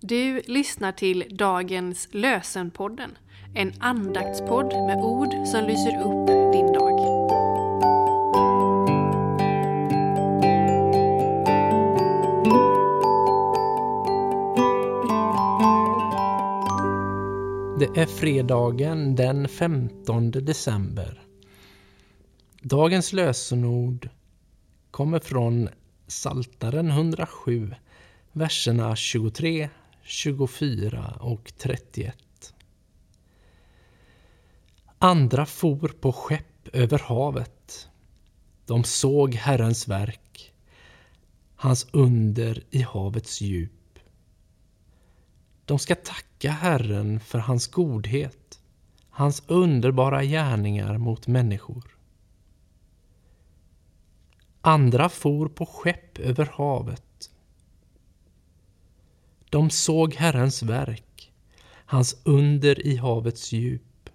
Du lyssnar till dagens Lösenpodden, en andaktspodd med ord som lyser upp din dag. Det är fredagen den 15 december. Dagens lösenord kommer från Saltaren 107, verserna 23, 24 och 31. Andra for på skepp över havet. De såg Herrens verk, hans under i havets djup. De ska tacka Herren för hans godhet, hans underbara gärningar mot människor. Andra for på skepp över havet. De såg Herrens verk, hans under i havets djup.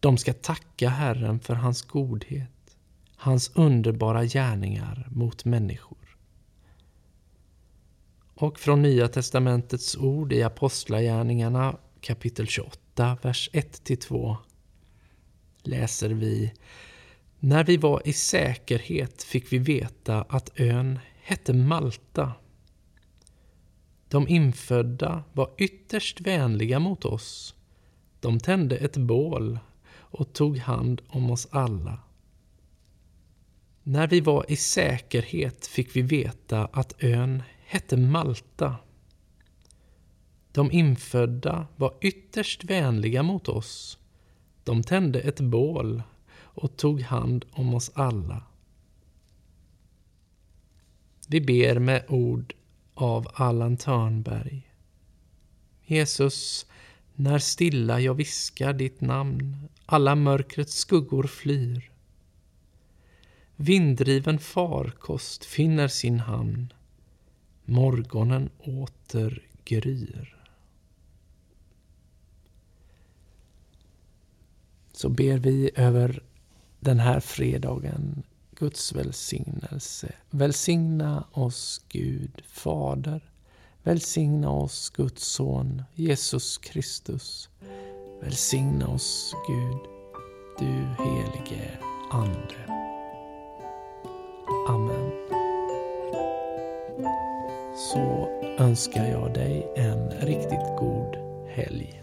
De ska tacka Herren för hans godhet, hans underbara gärningar mot människor. Och från Nya Testamentets ord i Apostlagärningarna kapitel 28, vers 1-2 läser vi När vi var i säkerhet fick vi veta att ön hette Malta. De infödda var ytterst vänliga mot oss. De tände ett bål och tog hand om oss alla. När vi var i säkerhet fick vi veta att ön hette Malta. De infödda var ytterst vänliga mot oss. De tände ett bål och tog hand om oss alla. Vi ber med ord av Allan Törnberg. Jesus, när stilla jag viskar ditt namn, alla mörkrets skuggor flyr. Vinddriven farkost finner sin hamn, morgonen åter gryr. Så ber vi över den här fredagen Guds välsignelse. Välsigna oss Gud Fader. Välsigna oss Guds Son Jesus Kristus. Välsigna oss Gud, du helige Ande. Amen. Så önskar jag dig en riktigt god helg.